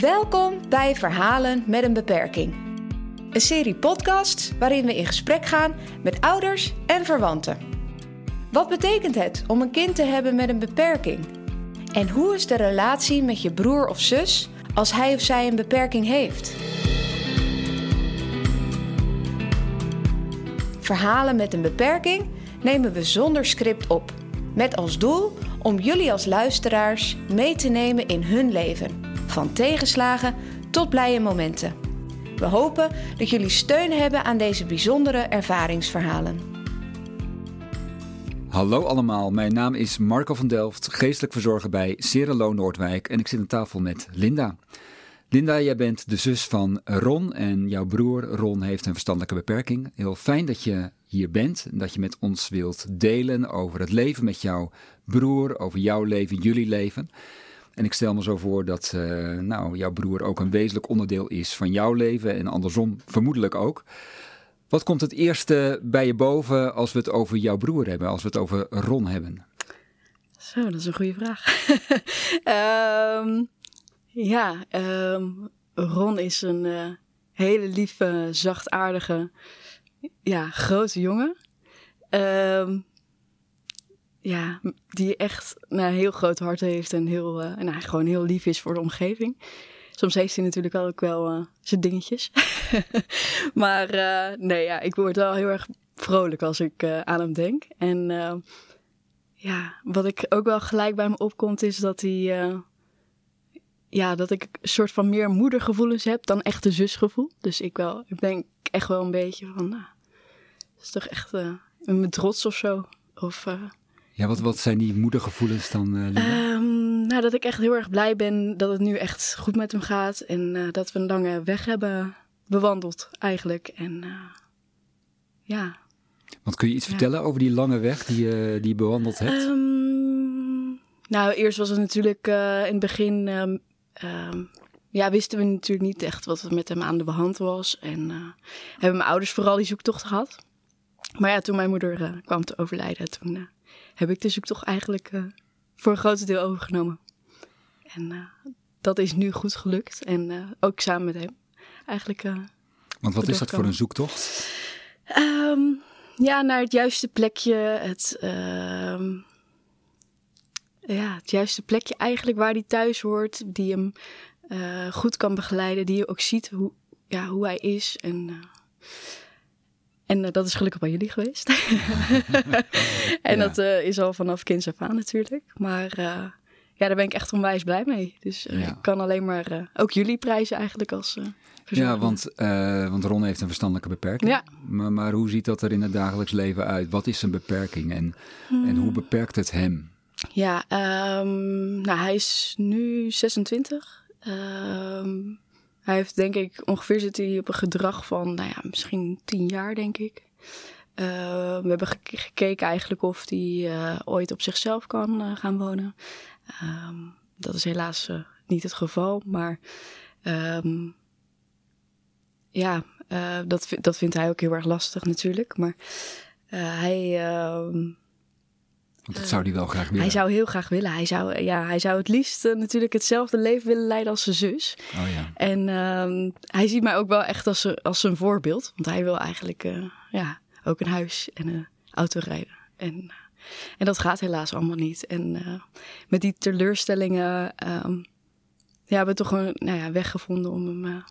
Welkom bij Verhalen met een beperking. Een serie podcasts waarin we in gesprek gaan met ouders en verwanten. Wat betekent het om een kind te hebben met een beperking? En hoe is de relatie met je broer of zus als hij of zij een beperking heeft? Verhalen met een beperking nemen we zonder script op. Met als doel om jullie als luisteraars mee te nemen in hun leven. Van tegenslagen tot blije momenten. We hopen dat jullie steun hebben aan deze bijzondere ervaringsverhalen. Hallo allemaal, mijn naam is Marco van Delft, geestelijk verzorger bij Cerelo Noordwijk en ik zit aan tafel met Linda. Linda, jij bent de zus van Ron en jouw broer Ron heeft een verstandelijke beperking. Heel fijn dat je hier bent en dat je met ons wilt delen over het leven met jouw broer, over jouw leven, jullie leven. En ik stel me zo voor dat uh, nou, jouw broer ook een wezenlijk onderdeel is van jouw leven en andersom vermoedelijk ook. Wat komt het eerste bij je boven als we het over jouw broer hebben, als we het over Ron hebben? Zo, dat is een goede vraag. um, ja, um, Ron is een uh, hele lieve, zachtaardige, ja, grote jongen. Um, ja, die echt een heel groot hart heeft en heel, nou, gewoon heel lief is voor de omgeving. Soms heeft hij natuurlijk ook wel uh, zijn dingetjes. maar uh, nee, ja, ik word wel heel erg vrolijk als ik aan hem denk. En ja, wat ik ook wel gelijk bij me opkomt is dat hij... ja, dat ik een soort van meer moedergevoelens heb dan echt een zusgevoel. Dus ik, wel, ik denk echt wel een beetje van... Nou, dat is toch echt een trots of zo. Of... Ja, wat, wat zijn die moedergevoelens dan? Um, nou, dat ik echt heel erg blij ben dat het nu echt goed met hem gaat. En uh, dat we een lange weg hebben bewandeld eigenlijk. En uh, ja. Want kun je iets ja. vertellen over die lange weg die, die je bewandeld hebt? Um, nou, eerst was het natuurlijk in het begin... Um, ja, wisten we natuurlijk niet echt wat er met hem aan de hand was. En hebben mijn ouders vooral die zoektocht gehad. Maar ja, toen mijn moeder kwam te overlijden, toen heb ik de zoektocht eigenlijk uh, voor een groot deel overgenomen. En uh, dat is nu goed gelukt. En uh, ook samen met hem eigenlijk. Want wat is dat voor een zoektocht? Um, ja, naar het juiste plekje. Het, um, ja, het juiste plekje eigenlijk waar hij thuis hoort. Die hem goed kan begeleiden. Die je ook ziet hoe, ja, hoe hij is. En en uh, dat is gelukkig bij jullie geweest. en ja. dat uh, is al vanaf kinds af aan natuurlijk. Maar uh, ja, daar ben ik echt onwijs blij mee. Dus ja. ik kan alleen maar ook jullie prijzen eigenlijk als Ja, want, want Ron heeft een verstandelijke beperking. Ja. Maar, maar hoe ziet dat er in het dagelijks leven uit? Wat is zijn beperking en, hmm. en hoe beperkt het hem? Ja, um, nou hij is nu 26. Um, hij heeft denk ik, ongeveer zit hij op een gedrag van, nou ja, misschien tien jaar denk ik. Uh, we hebben gekeken eigenlijk of hij uh, ooit op zichzelf kan uh, gaan wonen. Um, dat is helaas niet het geval, maar um, ja, dat, dat vindt hij ook heel erg lastig natuurlijk. Maar hij ehm, want dat zou hij wel graag willen. Hij zou heel graag willen. Hij zou, ja, hij zou het liefst uh, natuurlijk hetzelfde leven willen leiden als zijn zus. Oh ja. En uh, hij ziet mij ook wel echt als, als zijn voorbeeld. Want hij wil eigenlijk uh, ja, ook een huis en een auto rijden. En, en dat gaat helaas allemaal niet. En uh, met die teleurstellingen um, ja, hebben we toch een nou ja, weg gevonden om hem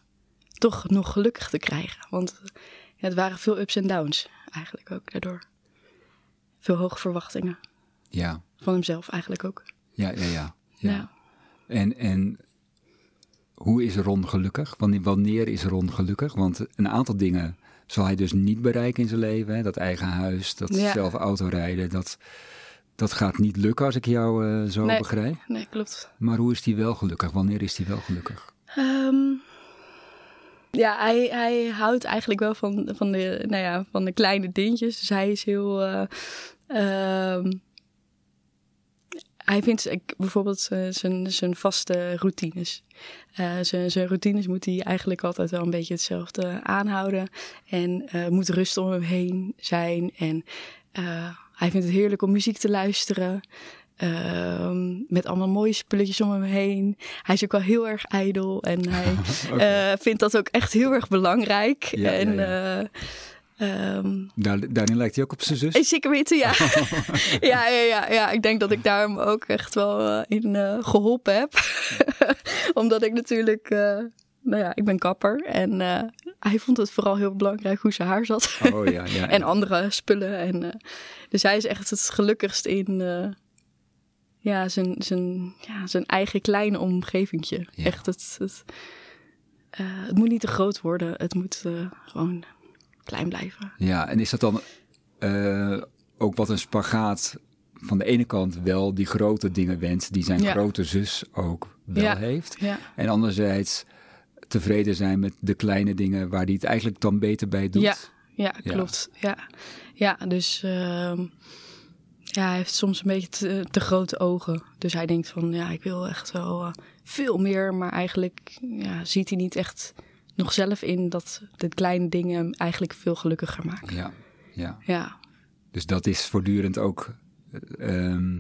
toch nog gelukkig te krijgen. Want ja, het waren veel ups en downs eigenlijk ook daardoor. Veel hoge verwachtingen. Ja. Van hemzelf eigenlijk ook. Ja, ja, ja. ja. En, en hoe is Ron gelukkig? Wanneer, wanneer is Ron gelukkig? Want een aantal dingen zal hij dus niet bereiken in zijn leven. Hè? Dat eigen huis, dat ja. zelf autorijden, dat, dat gaat niet lukken als ik jou uh, zo nee, begrijp. Nee, klopt. Maar hoe is hij wel gelukkig? Wanneer is hij wel gelukkig? Um, ja, hij, hij houdt eigenlijk wel van, van, de, nou ja, van de kleine dingetjes. Dus hij is heel... Uh, um, hij vindt ik, bijvoorbeeld uh, zijn, zijn vaste routines. Uh, zijn, zijn routines moet hij eigenlijk altijd wel een beetje hetzelfde aanhouden. En uh, moet rust om hem heen zijn. En hij vindt het heerlijk om muziek te luisteren. Ehm, met allemaal mooie spulletjes om hem heen. Hij is ook wel heel erg ijdel en hij eh, vindt dat ook echt heel erg belangrijk. Ja, en ja, eh, ehm, Daar, daarin lijkt hij ook op zijn zus. Zeker weten, ja. ja, ja, ja, ja. Ik denk dat ik daar hem ook echt wel eh, in eh, geholpen heb. Omdat ik natuurlijk, eh, nou ja, ik ben kapper. En eh, hij vond het vooral heel belangrijk hoe zijn haar zat. Oh ja, ja. en andere spullen. En, eh, dus hij is echt het gelukkigst in eh, ja, zijn, zijn, ja, zijn eigen kleine omgevingje. Ja. Echt, het, het, eh, het moet niet te groot worden. Het moet eh, gewoon klein blijven. Ja, en is dat dan eh, ook wat een spagaat van de ene kant wel die grote dingen wenst die zijn Ja. grote zus ook wel Ja. heeft. Ja. En anderzijds tevreden zijn met de kleine dingen waar hij het eigenlijk dan beter bij doet. Ja, ja, klopt. Ja, ja dus ehm, ja, hij heeft soms een beetje te, te grote ogen. Dus hij denkt van, ja, ik wil echt wel eh, veel meer. Maar eigenlijk ja, ziet hij niet echt nog zelf in dat de kleine dingen eigenlijk veel gelukkiger maken. Ja, ja. Ja, Dus dat is voortdurend ook eh, ehm,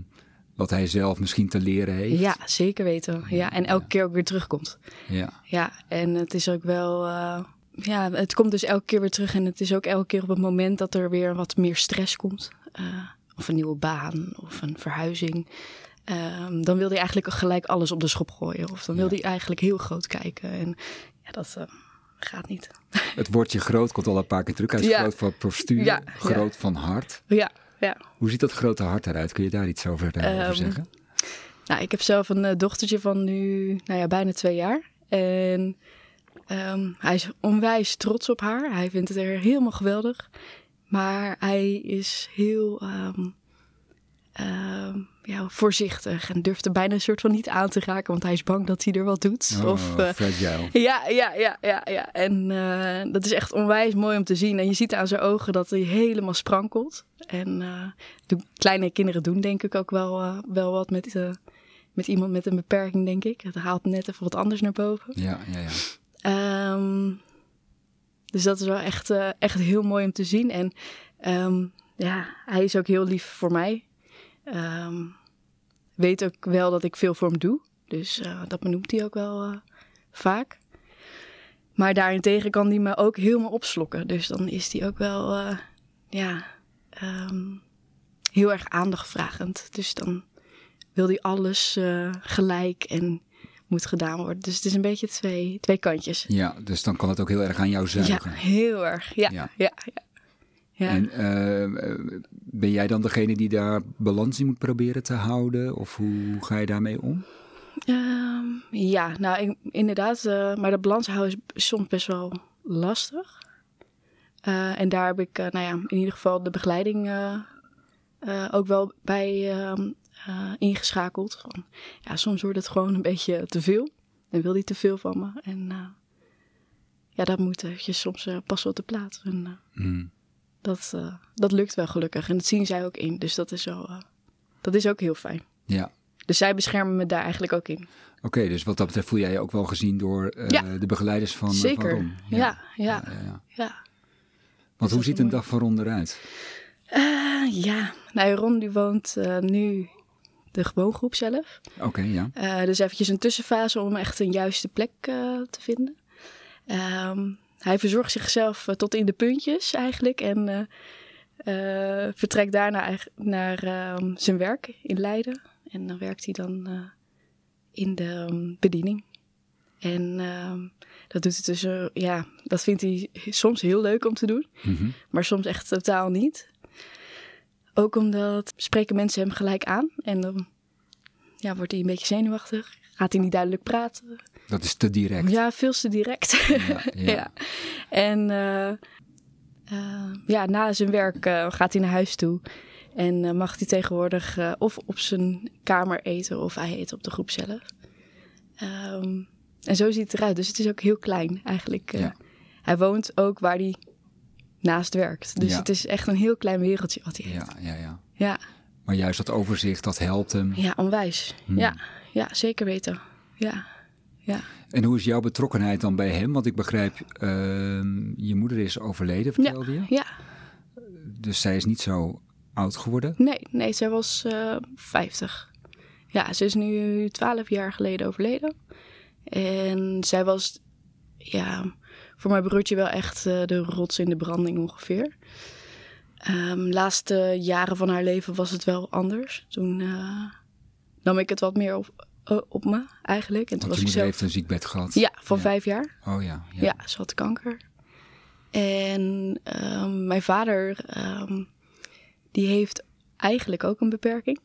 wat hij zelf misschien te leren heeft. ja zeker weten. Ja, en elke keer ook weer terugkomt. Ja, Ja, en het is ook wel. eh, ja, het komt dus elke keer weer terug. En het is ook elke keer op het moment dat er weer wat meer stress komt. eh, of een nieuwe baan of een verhuizing. ehm, dan wil hij eigenlijk gelijk alles op de schop gooien. Of dan wil hij eigenlijk heel groot kijken. En ja, dat gaat niet. Het woordje groot komt al een paar keer terug. Hij is Ja. groot van postuur, Ja, groot van hart. Ja, ja. Hoe ziet dat grote hart eruit? Kun je daar iets over, eh, Ehm, zeggen? Nou, ik heb zelf een eh, dochtertje van nu, nou ja, bijna twee jaar. En ehm, hij is onwijs trots op haar. Hij vindt het er helemaal geweldig. Maar hij is heel ehm, ja, voorzichtig en durft er bijna een soort van niet aan te raken, want hij is bang dat hij er wat doet. Oh, of, fragile. ja, ja, ja, ja, ja. En eh, dat is echt onwijs mooi om te zien. En je ziet aan zijn ogen dat hij helemaal sprankelt. En eh, de kleine kinderen doen denk ik ook wel, wel wat met, met iemand met een beperking, denk ik. Het haalt net even wat anders naar boven. Ja, ja, ja. Ehm, dus dat is wel echt, echt heel mooi om te zien. En ehm, ja, hij is ook heel lief voor mij. Ehm, weet ook wel dat ik veel voor hem doe. Dus eh, dat benoemt hij ook wel eh, vaak. Maar daarentegen kan hij me ook helemaal opslokken. Dus dan is hij ook wel eh, ja, ehm, heel erg aandachtvragend. Dus dan wil hij alles gelijk en moet gedaan worden. Dus het is een beetje twee, twee kantjes. Ja, dus dan kan het ook heel erg aan jou Ja, zuigen. heel erg. Ja, Ja. ja, ja. Ja. En eh, ben jij dan degene die daar balans in moet proberen te houden? Of hoe ga je daarmee om? Ehm, ja, nou ik- inderdaad. eh, maar de balans houden is soms best wel lastig. Eh, en daar heb ik, nou ja, in ieder geval de begeleiding ook wel bij ehm, eh, ingeschakeld. Van, ja, soms wordt het gewoon een beetje te veel. Dan wil hij te veel van me. En ja, dat moet je soms passen op de plaats. En Hmm. Dat, eh, dat lukt wel gelukkig. En dat zien zij ook in. Dus dat is, wel, eh, dat is ook heel fijn. Ja, Dus zij beschermen me daar eigenlijk ook in. oké. dus wat dat betreft voel jij je ook wel gezien door eh, Ja. de begeleiders van, Zeker. van. Ja, ja, ja, ja. ja. Want hoe ziet een dag van Ron eruit? Ja, nou Ron die woont nu de gewoongroep zelf. Oké, ja. Dus eventjes een tussenfase om echt een juiste plek te vinden. Ehm, hij verzorgt zichzelf eh, tot in de puntjes eigenlijk. En eh, eh, vertrekt daarna naar ehm, zijn werk in Leiden. En dan werkt hij dan in de ehm, bediening. En ehm, dat doet hij tussen, ja, dat vindt hij soms heel leuk om te doen. Mhm. maar soms echt totaal niet. Ook omdat spreken mensen hem gelijk aan en dan ja, wordt hij een beetje zenuwachtig. Gaat hij niet duidelijk praten. Dat is te direct. Ja, veel te direct. Ja, ja. ja. En eh, eh, ja, na zijn werk eh, gaat hij naar huis toe. En mag hij tegenwoordig of op zijn kamer eten of hij eet op de groep zelf. Ehm, en zo ziet het eruit. Dus het is ook heel klein eigenlijk. Ja. Hij woont ook waar hij naast werkt. Dus het is echt een heel klein wereldje wat hij heeft. Ja, ja, ja. Ja, Maar juist dat overzicht, dat helpt hem. ja onwijs. Hmm. Ja, ja, zeker weten. Ja, ja. En hoe is jouw betrokkenheid dan bij hem? Want ik begrijp, ehm, je moeder is overleden, vertelde je. ja. Dus zij is niet zo oud geworden. Nee, nee, zij was eh 50. Ja, ze is nu twaalf jaar geleden overleden. En zij was ja, voor mijn broertje wel echt uh, de rots in de branding ongeveer. Um, laatste jaren van haar leven was het wel anders. Toen uh, nam ik het wat meer op, uh, op me eigenlijk. En toen Was zelf... heeft een ziekbed gehad? Ja, van ja. vijf jaar. Oh ja. Ja, ja ze had kanker. En um, mijn vader, um, die heeft eigenlijk ook een beperking.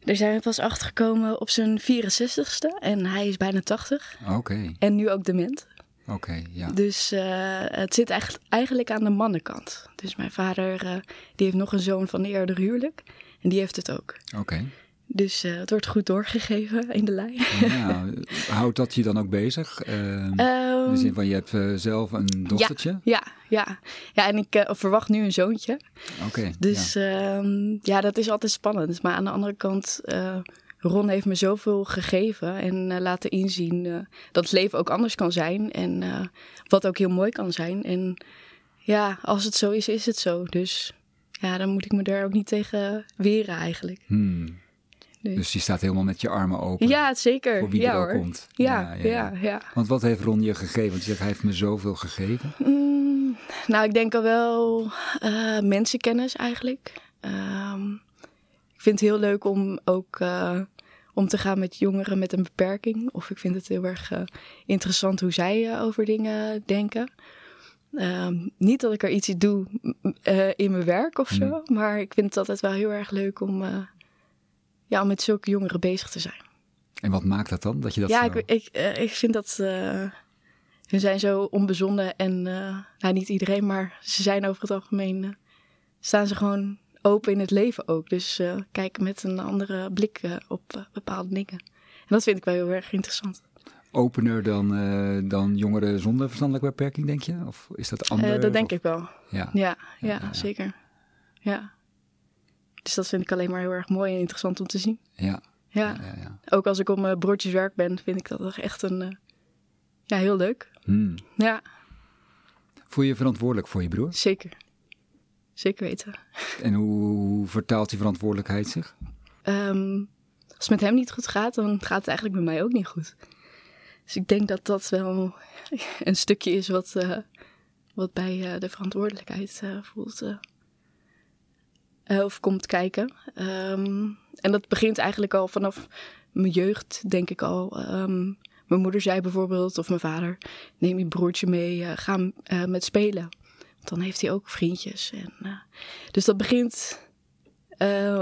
Daar zijn we pas achter gekomen op zijn 64ste en hij is bijna 80. Oké. Okay. En nu ook dement. Oké, okay, ja. Dus uh, het zit eigenlijk, eigenlijk aan de mannenkant. Dus mijn vader uh, die heeft nog een zoon van eerder huwelijk en die heeft het ook. Oké. Okay. Dus uh, het wordt goed doorgegeven in de lijn. Ja, houdt dat je dan ook bezig? Uh, um, in de zin van je hebt uh, zelf een dochtertje? Ja, ja, ja. ja en ik uh, verwacht nu een zoontje. Oké. dus ja. Ehm, ja. dat is altijd spannend. Maar aan de andere kant, Ron heeft me zoveel gegeven en laten inzien dat het leven ook anders kan zijn. En wat ook heel mooi kan zijn. En ja, als het zo is, is het zo. Dus ja, dan moet ik me daar ook niet tegen weren eigenlijk. Hmm. Dus. dus je staat helemaal met je armen open. Ja, zeker. Voor wie ja, er ook komt. Ja ja, ja, ja, Want wat heeft Ron je gegeven? Want je zegt, hij heeft me zoveel gegeven. Mm, nou, ik denk al wel uh, mensenkennis eigenlijk. Um, ik vind het heel leuk om ook uh, om te gaan met jongeren met een beperking. Of ik vind het heel erg uh, interessant hoe zij over dingen denken. Um, niet dat ik er iets doe in mijn werk of zo. Mm. Maar ik vind het altijd wel heel erg leuk om ja, om met zulke jongeren bezig te zijn. En wat maakt dat dan? Dat je dat ja, zo... ik, ik, uh, ik vind dat uh, ze zijn zo onbezonnen en uh, nou, niet iedereen, maar ze zijn over het algemeen staan ze gewoon open in het leven ook. Dus kijken met een andere blik op bepaalde dingen. En dat vind ik wel heel erg interessant. Opener dan, dan jongeren zonder verstandelijke beperking, denk je? Of is dat anders? dat denk of? ik wel. Ja, ja, ja, ja zeker. Ja. Dus dat vind ik alleen maar heel erg mooi en interessant om te zien. Ja. Ja. ja, ja. Ook als ik op mijn broodjeswerk ben, vind ik dat echt een, uh, ja, heel leuk. Hmm. Ja. Voel je je verantwoordelijk voor je broer? Zeker. Zeker weten. En hoe vertaalt die verantwoordelijkheid zich? Um, als het met hem niet goed gaat, dan gaat het eigenlijk met mij ook niet goed. Dus ik denk dat dat wel een stukje is wat, uh, wat bij uh, de verantwoordelijkheid voelt uh, of komt kijken. Um, en dat begint eigenlijk al vanaf mijn jeugd, denk ik al. Um, mijn moeder zei bijvoorbeeld, of mijn vader, neem je broertje mee, uh, ga uh, met spelen. Want dan heeft hij ook vriendjes. En, dus dat begint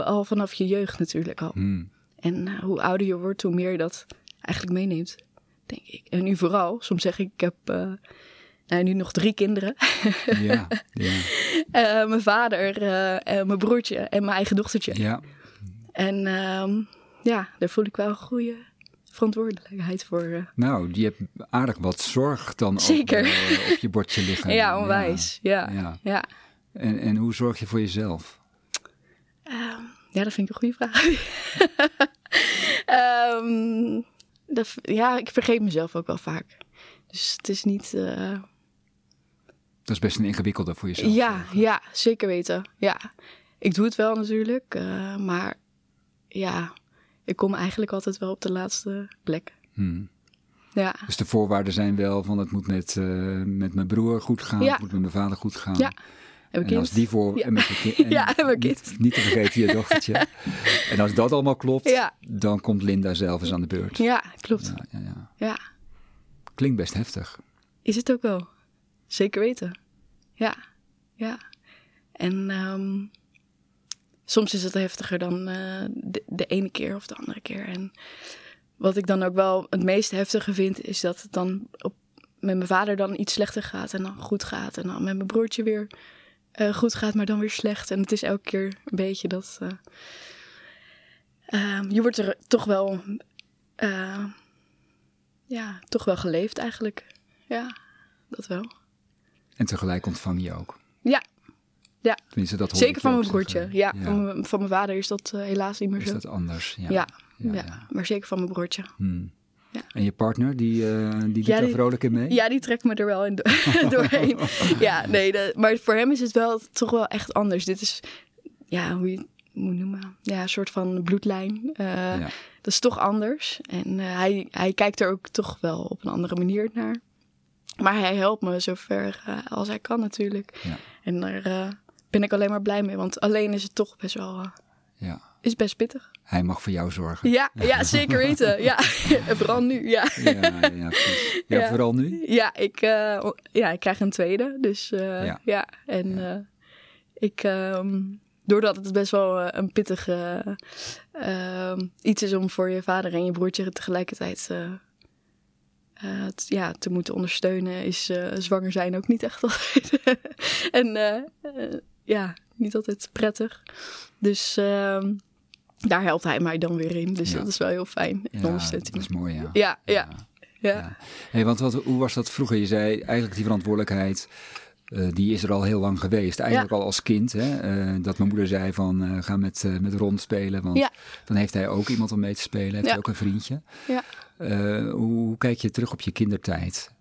al vanaf je jeugd natuurlijk al. Hmm. En hoe ouder je wordt, hoe meer je dat eigenlijk meeneemt, denk ik. En nu vooral, soms zeg ik, ik heb nou, nu nog drie kinderen. Ja, ja. uh, mijn vader, uh, mijn broertje en mijn eigen dochtertje. Ja. En uh, ja, daar voel ik wel een goede verantwoordelijkheid voor. Nou, je hebt aardig wat zorg dan Zeker. Op, op je bordje liggen. ja, onwijs. Ja. ja. ja. En, en hoe zorg je voor jezelf? Ehm, ja, dat vind ik een goede vraag. um, dat, ja, ik vergeet mezelf ook wel vaak. Dus het is niet. Uh... Dat is best een ingewikkelde voor jezelf. Ja, ja, zeker weten. Ja, ik doe het wel natuurlijk, uh, maar ja, ik kom eigenlijk altijd wel op de laatste plek. Hmm. Ja. Dus de voorwaarden zijn wel van het moet met, uh, met mijn broer goed gaan, ja. het moet met mijn vader goed gaan. Ja. En als die voor ja. en met je kind, en ja, heb ik niet, niet te vergeten je dochtertje. en als dat allemaal klopt, ja. dan komt Linda zelf eens aan de beurt. Ja, klopt. Ja, ja, ja. ja. Klinkt best heftig. Is het ook wel. Zeker weten. Ja, ja. En um, soms is het heftiger dan uh, de, ene keer of de andere keer. En wat ik dan ook wel het meest heftige vind, is dat het dan op, met mijn vader dan iets slechter gaat en dan goed gaat. En dan met mijn broertje weer uh, goed gaat, maar dan weer slecht. En het is elke keer een beetje dat. Uh, je wordt er toch wel ja, toch wel geleefd eigenlijk. Ja, dat wel. En tegelijk ontvang je ook? Ja. ja. Tenminste, dat hoor Zeker van mijn zeggen. broertje. Ja, ja. Van, mijn, van mijn vader is dat uh, helaas niet meer zo. Is dat anders? Ja. Ja, maar zeker van mijn broertje. Hmm. Ja. En je partner, die, uh, die doet daar vrolijk in mee? Ja, die trekt me er wel in do doorheen. ja, nee, maar voor hem is het wel toch wel echt anders. Dit is, ja, hoe je, moet je noemen, ja, een soort van bloedlijn. Eh, Ja. Dat is toch anders. En eh, hij, hij kijkt er ook toch wel op een andere manier naar. Maar hij helpt me zover eh, als hij kan natuurlijk. Ja. En daar eh, ben ik alleen maar blij mee. Want alleen is het toch best wel... eh, Ja. is best pittig. Hij mag voor jou zorgen. Ja, ja zeker weten. Ja, vooral nu. Ja, Ja, ja, precies. ja, vooral nu. ja, ik, ja ik krijg een tweede. Dus Ja. En ik... ehm, doordat het best wel een pittig eh, ehm, iets is om voor je vader en je broertje tegelijkertijd eh, ja, te moeten ondersteunen, is eh, zwanger zijn ook niet echt altijd. en eh, ja, niet altijd prettig. Dus ehm, daar helpt hij mij dan weer in. Dus Ja. dat is wel heel fijn. Ja, ondersteunt dat is mooi, ja. Ja, ja, Ja. Hey, want wat, hoe was dat vroeger? Je zei eigenlijk die verantwoordelijkheid, die is er al heel lang geweest. Eigenlijk al als kind, hè? dat mijn moeder zei van eh, ga met, met Ron spelen, want Ja. dan heeft hij ook iemand om mee te spelen, heeft Ja. hij ook een vriendje. Eh, hoe, kijk je terug op je kindertijd?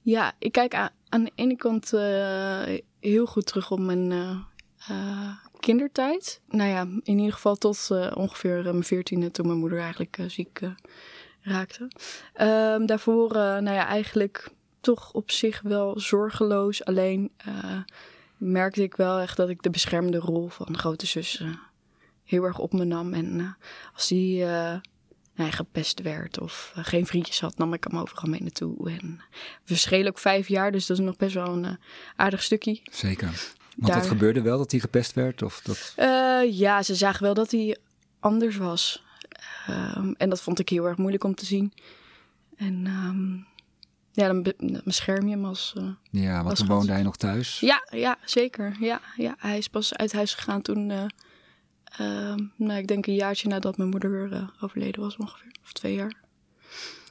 Ja, ik kijk aan, de ene kant eh, heel goed terug op mijn eh, kindertijd. Nou ja, in ieder geval tot ongeveer mijn veertiende, toen mijn moeder eigenlijk ziek raakte. Ehm, daarvoor, nou ja, eigenlijk toch op zich wel zorgeloos. Alleen merkte ik wel echt dat ik de beschermde rol van grote zus heel erg op me nam. En als die ja, gepest werd of eh, geen vriendjes had, nam ik hem overal mee naartoe. En we verschillen ook vijf jaar, dus dat is nog best wel een eh, aardig stukje. Zeker. Want dat gebeurde wel, dat hij gepest werd? Of dat... Eh, ja, ze zagen wel dat hij anders was. Ehm, en dat vond ik heel erg moeilijk om te zien. En ehm, ja, dan dan bescherm je hem als... Ja, want toen woonde hij nog thuis. Ja, ja, zeker. Ja, ja, hij is pas uit huis gegaan toen... nou, ik denk een jaartje nadat mijn moeder eh, overleden was ongeveer. Of twee jaar.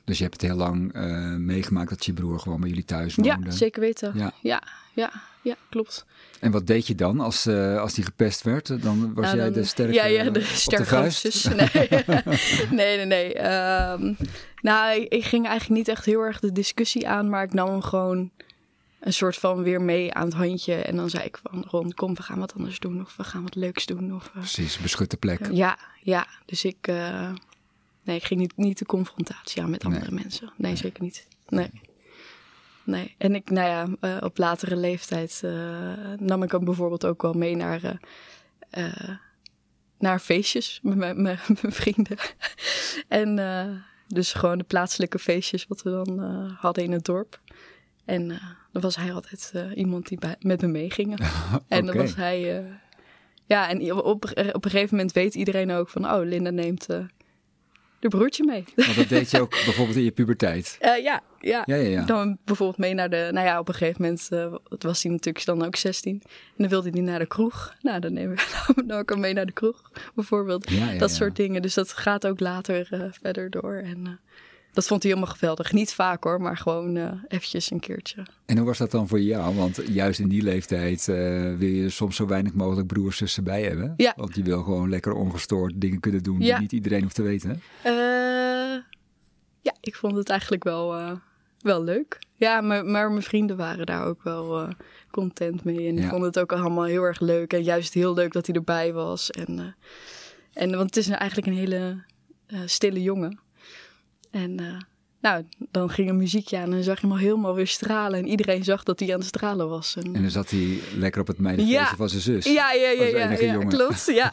Dus je hebt het heel lang eh, meegemaakt dat je broer gewoon bij jullie thuis woonde. Ja, zeker weten. Ja. Ja, ja, ja, klopt. En wat deed je dan als, eh, als die gepest werd? Dan was Nou, jij dan- de sterke Ja, ja, de sterke zus. Nee, nee, nee. nee. Ehm, nou, ik, ik ging eigenlijk niet echt heel erg de discussie aan, maar ik nam hem gewoon een soort van weer mee aan het handje. En dan zei ik van, Ron, kom, we gaan wat anders doen. Of we gaan wat leuks doen. Of, eh, Precies, beschutte plek. ja, ja. Dus ik, eh, nee, ik ging niet, niet de confrontatie aan met Nee. andere mensen. Nee, zeker niet. Nee. Nee, en ik, nou ja, eh, op latere leeftijd nam ik hem bijvoorbeeld ook wel mee naar, naar feestjes met mijn, vrienden. en dus gewoon de plaatselijke feestjes wat we dan hadden in het dorp. En dan was hij altijd eh, iemand die bij, met me meeging. En dan was hij... eh, ja, en op, op een gegeven moment weet iedereen ook van... Oh, Linda neemt eh de broertje mee. Want dat deed je ook bijvoorbeeld in je puberteit. Eh, ja, ja. Ja, ja, ja. Dan bijvoorbeeld mee naar de... Nou ja, op een gegeven moment eh, was hij natuurlijk dan ook 16. En dan wilde hij naar de kroeg. Nou, dan nemen we dan ook mee naar de kroeg, bijvoorbeeld. Dat soort dingen. Dus dat gaat ook later eh, verder door. En eh, dat vond hij helemaal geweldig. Niet vaak hoor, maar gewoon eh eventjes een keertje. En hoe was dat dan voor jou? Want juist in die leeftijd eh, wil je soms zo weinig mogelijk broers zussen bij hebben. Ja. Want je wil gewoon lekker ongestoord dingen kunnen doen Ja. die niet iedereen hoeft te weten. Eh, ja, ik vond het eigenlijk wel, wel leuk. Ja, maar, maar mijn vrienden waren daar ook wel content mee. En die Ja. vonden het ook allemaal heel erg leuk. En juist heel leuk dat hij erbij was. En, en want het is eigenlijk een hele stille jongen. En eh, nou, dan ging een muziekje aan en dan zag je hem al helemaal weer stralen. En iedereen zag dat hij aan het stralen was. En, En dan zat hij lekker op het meidenfeestje Ja. van zijn zus. ja, ja, ja, ja, ja klopt. Ja.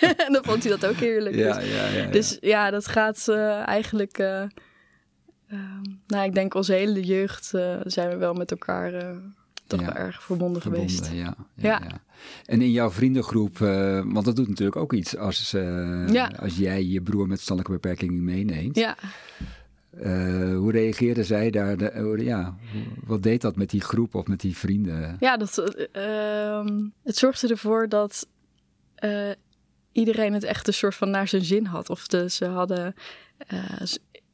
en dan vond hij dat ook heerlijk. Ja, Dus- ja, ja, dus ja, dat gaat eh, eigenlijk. eh, ehm, nou, ik denk onze hele jeugd zijn we wel met elkaar toch wel erg verbonden, geweest. Verbonden, ja, ja. En in jouw vriendengroep, eh, want dat doet natuurlijk ook iets als, eh, als jij je broer met verstandelijke beperking meeneemt. Ja, Eh, hoe reageerden zij daar? De, ja, wat deed dat met die groep of met die vrienden? ja dat, eh, ehm, het zorgde ervoor dat iedereen het echt een soort van naar zijn zin had. Of de, ze hadden.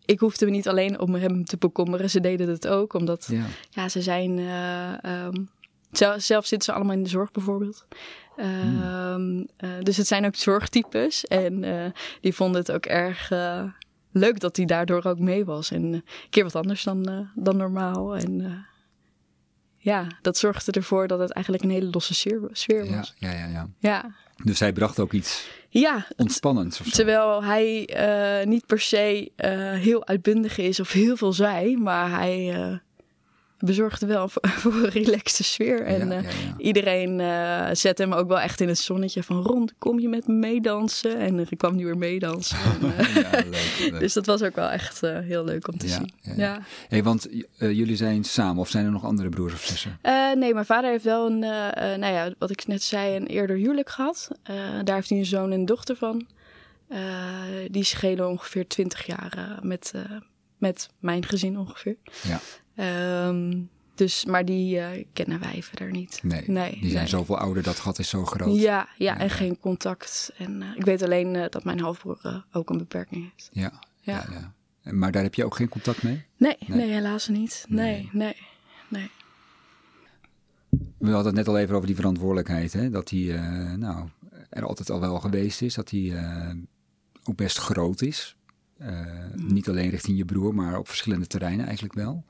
Ik hoefde me niet alleen om hem te bekommeren, ze deden het ook, omdat Ja, Ja, ze zijn. eh, ehm, zel- zelf zitten ze allemaal in de zorg bijvoorbeeld. Ehm, eh, dus het zijn ook zorgtypes. En eh, die vonden het ook erg leuk dat hij daardoor ook mee was. En een keer wat anders dan, dan normaal. En ja, dat zorgde ervoor dat het eigenlijk een hele losse sfeer, sfeer Ja, was. ja, ja, ja. Ja, Dus hij bracht ook iets ja, ontspannends terwijl hij eh, niet per se eh, heel uitbundig is of heel veel zei, maar hij eh, bezorgde wel voor, een relaxte sfeer. En ja, eh, ja, ja. iedereen eh zette hem ook wel echt in het zonnetje van rond, kom je met me meedansen? En dan kwam hij weer meedansen. En, Ja, leuk, leuk. dus dat was ook wel echt eh, heel leuk om te zien. ja. Hey, want jullie zijn samen of zijn er nog andere broers of zussen? Nee, mijn vader heeft wel een, nou ja, wat ik net zei, een eerder huwelijk gehad. Eh, daar heeft hij een zoon en een dochter van. Die schelen ongeveer 20 jaar met, met mijn gezin ongeveer. Ja. Ehm, dus, maar die eh, kennen wij verder niet. Nee, Nee, die zijn nee. zoveel ouder, dat gat is zo groot. Ja, ja, en geen contact. En eh, ik weet alleen eh, dat mijn halfbroer ook een beperking heeft. Ja, ja. Ja. Maar daar heb je ook geen contact mee? Nee, Nee. nee, helaas niet. Nee, nee, nee. We hadden het net al even over die verantwoordelijkheid. Hè? Dat die nou, er altijd al wel geweest is. Dat die ook best groot is. Eh, Niet alleen richting je broer, maar op verschillende terreinen eigenlijk wel.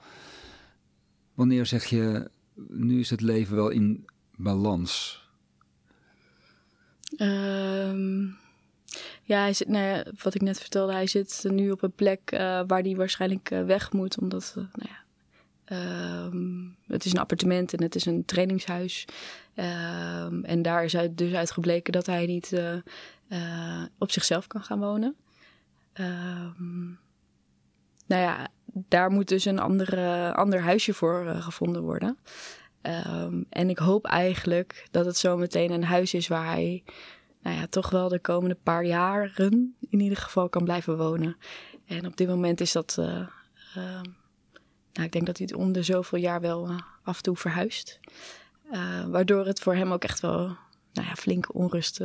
Wanneer zeg je, nu is het leven wel in balans? Ehm, ja, hij zit, nou ja, wat ik net vertelde, hij zit nu op een plek eh, waar hij waarschijnlijk eh, weg moet. Omdat, eh, nou ja, ehm, het is een appartement en het is een trainingshuis. Ehm, en daar is uit, dus uitgebleken dat hij niet op zichzelf kan gaan wonen. Ehm, nou ja, daar moet dus een andere, ander huisje voor eh, gevonden worden. Ehm, en ik hoop eigenlijk dat het zo meteen een huis is waar hij nou ja, toch wel de komende paar jaren in ieder geval kan blijven wonen. En op dit moment is dat. eh, ehm, nou, ik denk dat hij het om de zoveel jaar wel eh, af en toe verhuist. Waardoor het voor hem ook echt wel nou ja, flinke onrust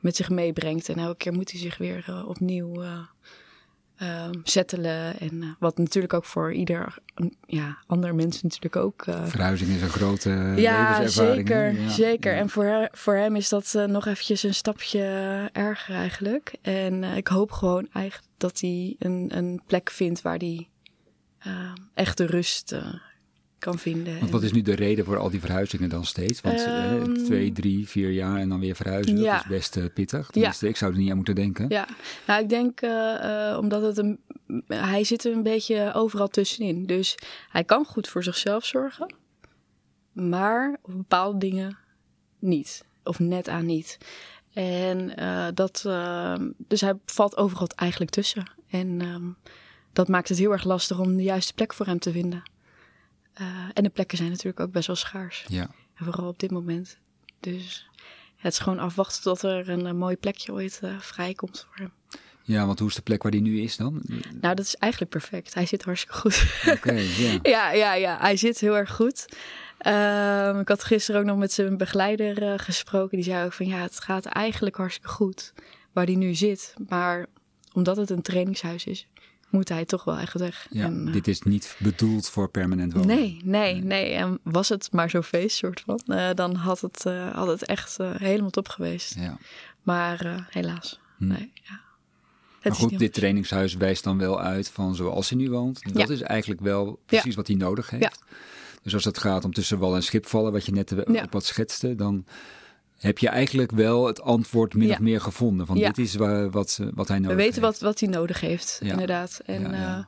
met zich meebrengt. En elke keer moet hij zich weer opnieuw eh ehm, settelen. En eh, wat natuurlijk ook voor ieder mm, ja, ander mens natuurlijk ook. eh, Verhuizing is een grote ja, zeker. Ja, zeker. ja. En voor, voor hem is dat eh, nog eventjes een stapje erger eigenlijk. En eh, ik hoop gewoon eigenlijk dat hij een, een plek vindt waar hij eh, echt de rust eh, kan vinden. Want wat is nu de reden voor al die verhuizingen dan steeds? Want eh, Ehm, twee, drie, vier jaar en dan weer verhuizen, Ja. dat is best eh, pittig. Tenminste, ik zou er niet aan moeten denken. Ja, nou ik denk eh, eh, omdat het een, hij zit er een beetje overal tussenin. Dus hij kan goed voor zichzelf zorgen, maar op bepaalde dingen niet. Of net aan niet. En dat, eh, dus hij valt overal eigenlijk tussen. En ehm, dat maakt het heel erg lastig om de juiste plek voor hem te vinden. Eh, en de plekken zijn natuurlijk ook best wel schaars. Ja. En vooral op dit moment. Dus het is gewoon afwachten tot er een, eh, mooi plekje ooit eh, vrijkomt voor hem. ja, want hoe is de plek waar die nu is dan? Nou, dat is eigenlijk perfect. Hij zit hartstikke goed. Oké, ja. ja, ja, ja. Hij zit heel erg goed. Ehm, ik had gisteren ook nog met zijn begeleider gesproken. Die zei ook van ja, het gaat eigenlijk hartstikke goed waar hij nu zit. Maar omdat het een trainingshuis is, moet hij toch wel echt weg. Ja, En, eh, dit is niet bedoeld voor permanent wonen. Nee, nee, nee. En was het maar zo'n feest, soort van, eh, dan had het, eh, had het echt helemaal top geweest. Ja. Maar helaas, Hm. nee. Ja. Het Maar goed, dit trainingshuis wijst dan wel uit van zoals hij nu woont. Dat Ja. is eigenlijk wel precies wat hij nodig heeft. Ja. Dus als het gaat om tussen wal en schip vallen, wat je net op wat schetste, dan heb je eigenlijk wel het antwoord min Ja. of meer gevonden. Van Ja. dit is waar, wat, wat hij We nodig weten heeft. wat, wat hij nodig heeft, Ja. inderdaad. En, eh,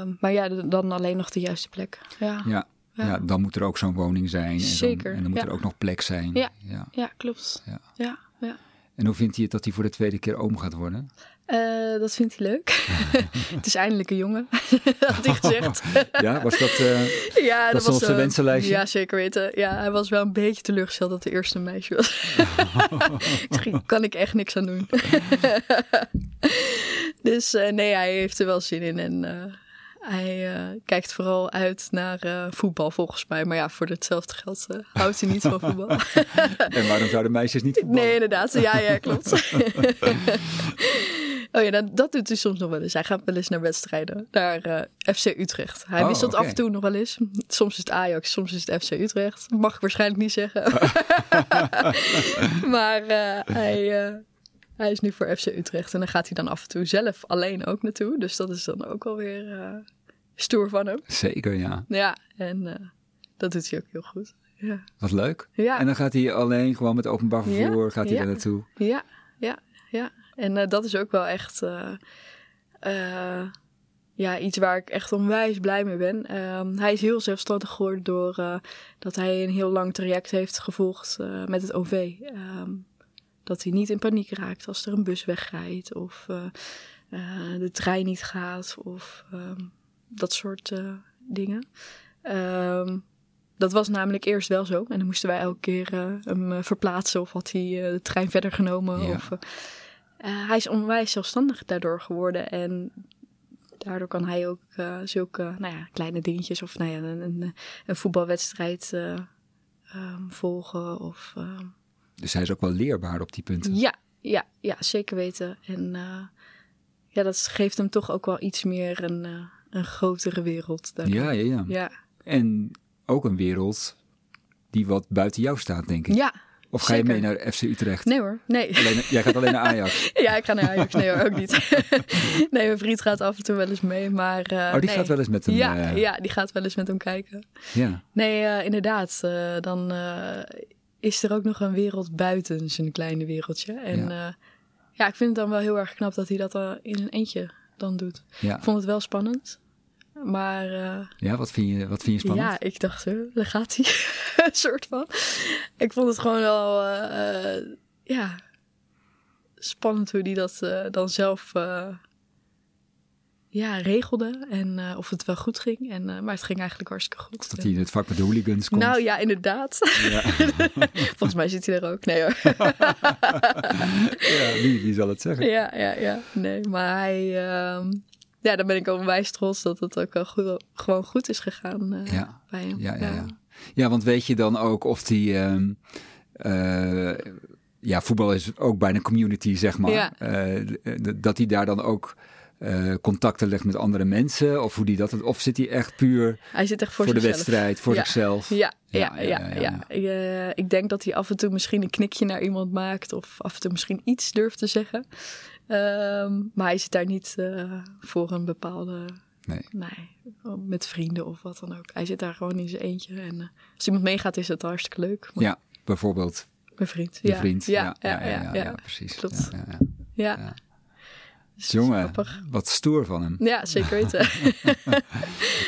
ehm, maar ja, dan alleen nog de juiste plek. Ja, ja. Dan moet er ook zo'n woning zijn. En dan, Zeker, En dan moet er ook nog plek zijn. Ja. klopt. Ja. Ja, ja. En hoe vindt hij het dat hij voor de tweede keer oom gaat worden? Eh, dat vindt hij leuk. het is eindelijk een jongen, had hij gezegd. Ja, was dat... eh, ja, Dat stond op zijn eh, wensenlijstje? Ja, zeker weten. Ja, hij was wel een beetje teleurgesteld dat de eerste een meisje was. hier kan ik echt niks aan doen. dus nee, hij heeft er wel zin in. En hij kijkt vooral uit naar voetbal volgens mij. Maar ja, voor hetzelfde geld houdt hij niet van voetbal. en waarom zouden meisjes niet voetballen? nee, inderdaad. Ja, ja, klopt. Oh ja, dat, dat doet hij soms nog wel eens. Hij gaat wel eens naar wedstrijden. Naar eh, FC Utrecht. Hij Oh, wisselt af en toe nog wel eens. Soms is het Ajax, soms is het FC Utrecht. Mag ik waarschijnlijk niet zeggen. maar eh, hij, eh, hij is nu voor FC Utrecht. En dan gaat hij dan af en toe zelf alleen ook naartoe. Dus dat is dan ook alweer stoer van hem. Zeker, ja. Ja, en dat doet hij ook heel goed. Ja. Wat leuk. Ja. En dan gaat hij alleen gewoon met openbaar vervoer, Ja, gaat hij daar naartoe. Ja, ja, ja. En eh, dat is ook wel echt eh, eh, ja, iets waar ik echt onwijs blij mee ben. Ehm, hij is heel zelfstandig geworden door dat hij een heel lang traject heeft gevolgd met het OV. Ehm, dat hij niet in paniek raakt als er een bus wegrijdt of de trein niet gaat of ehm, dat soort dingen. Dat was namelijk eerst wel zo. En dan moesten wij elke keer hem verplaatsen of had hij de trein verder genomen. Ja. Of, eh, hij is onwijs zelfstandig daardoor geworden. En daardoor kan hij ook eh, zulke nou ja, kleine dingetjes of nou ja, een, een, een voetbalwedstrijd eh, ehm, volgen. Of, ehm, Dus hij is ook wel leerbaar op die punten. ja, ja, ja, zeker weten. En ja, dat geeft hem toch ook wel iets meer een, een grotere wereld. daardoor. Ja, ja, ja. Ja, En ook een wereld die wat buiten jou staat, denk ik. ja. Of ga je mee naar FC Utrecht? Nee hoor, nee. Alleen, jij gaat alleen naar Ajax. Ja, ik ga naar Ajax. Nee hoor, ook niet. nee, mijn vriend gaat af en toe wel eens mee, maar... eh, Oh, die nee. gaat wel eens met hem. Ja, eh, ja, die gaat wel eens met hem kijken. ja. Nee, eh, inderdaad. dan is er ook nog een wereld buiten zijn kleine wereldje. En Ja. ja. ja, ik vind het dan wel heel erg knap dat hij dat in een eentje dan doet. Ja. Ik vond het wel spannend. Maar eh, ja, wat vind je, wat vind je spannend? ja, ik dacht, hè, daar gaat hij. een soort van. Ik vond het gewoon wel, eh, ja, spannend hoe hij dat eh, dan zelf, ja, regelde. En of het wel goed ging. En, maar het ging eigenlijk hartstikke goed. Dat hij in het vak met de hooligans komt. Nou ja, inderdaad. ja. Volgens mij zit hij er ook. Nee hoor. ja, wie, wie zal het zeggen? ja, ja, ja. Nee, maar hij... ehm, ja, dan ben ik onwijs trots dat het ook wel goed, gewoon goed is gegaan eh, Ja. bij hem. Ja, ja, ja. ja, want weet je dan ook of die... ehm, eh, ja, voetbal is ook bijna een community, zeg maar. Eh, dat hij daar dan ook contacten legt met andere mensen? Of, hoe die dat, of zit hij echt puur Hij zit echt voor, voor, de wedstrijd, voor Ja. zichzelf? Ja, Ja, ja, ja, ik denk dat hij af en toe misschien een knikje naar iemand maakt. Of af en toe misschien iets durft te zeggen. Ehm, maar hij zit daar niet eh, voor een bepaalde... Nee. Nee, met vrienden of wat dan ook. Hij zit daar gewoon in zijn eentje. En eh, als iemand meegaat is het hartstikke leuk. Maar Ja, bijvoorbeeld Mijn vriend. ja. vriend. Ja, ja, ja, ja, precies. Klopt. Ja, ja, ja. Ja. Ja. Jongen, wat stoer van hem. Ja, zeker weten.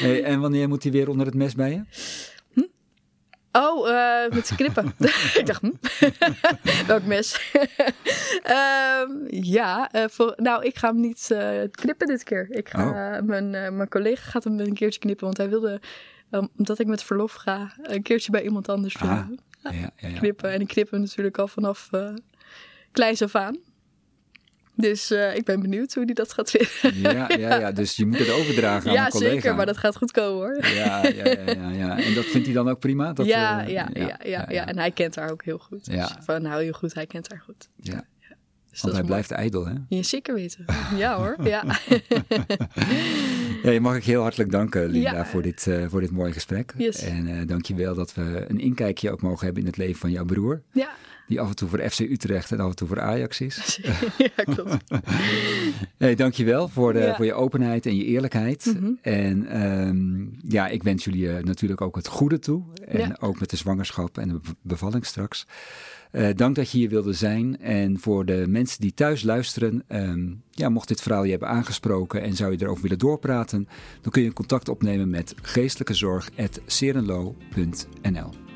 Hey, en wanneer moet hij weer onder het mes bij je? Oh, eh, met knippen. ik dacht, hm? welk mes? Ehm, ja, eh, voor, nou, ik ga hem niet eh, knippen dit keer. Ik ga, mijn, eh, mijn collega gaat hem een keertje knippen, want hij wilde, um, omdat ik met verlof ga, een keertje bij iemand anders Ah, ja, ja, ja. knippen. En ik knip hem natuurlijk al vanaf kleins af aan. Dus uh, ik ben benieuwd hoe hij dat gaat vinden. Ja, ja, ja, dus je moet het overdragen aan ja, een collega. Ja, zeker, maar dat gaat goed komen hoor. Ja, ja, ja, ja, ja. En dat vindt hij dan ook prima? Dat, ja, uh, ja, ja, ja, ja, ja, en hij kent haar ook heel goed. Ja. Dus van, nou, heel goed, hij kent haar goed. Ja. Dus Want hij blijft ijdel, hè? Ja, zeker weten. Ja hoor, ja. ja je mag ik heel hartelijk danken, Linda, Ja. voor, dit, uh, voor dit mooie gesprek. Yes. En uh, dank je wel dat we een inkijkje ook mogen hebben in het leven van jouw broer. Ja. Die af en toe voor FC Utrecht en af en toe voor Ajax is. ja, klopt. hey, dank je wel voor, de, Ja. voor je openheid en je eerlijkheid. Mhm. En um, ja, ik wens jullie uh, natuurlijk ook het goede toe. En ook met de zwangerschap en de be- bevalling straks. Uh, dank dat je hier wilde zijn. En voor de mensen die thuis luisteren, um, ja, mocht dit verhaal je hebben aangesproken en zou je erover willen doorpraten, dan kun je contact opnemen met geestelijkezorg.serenlo.nl.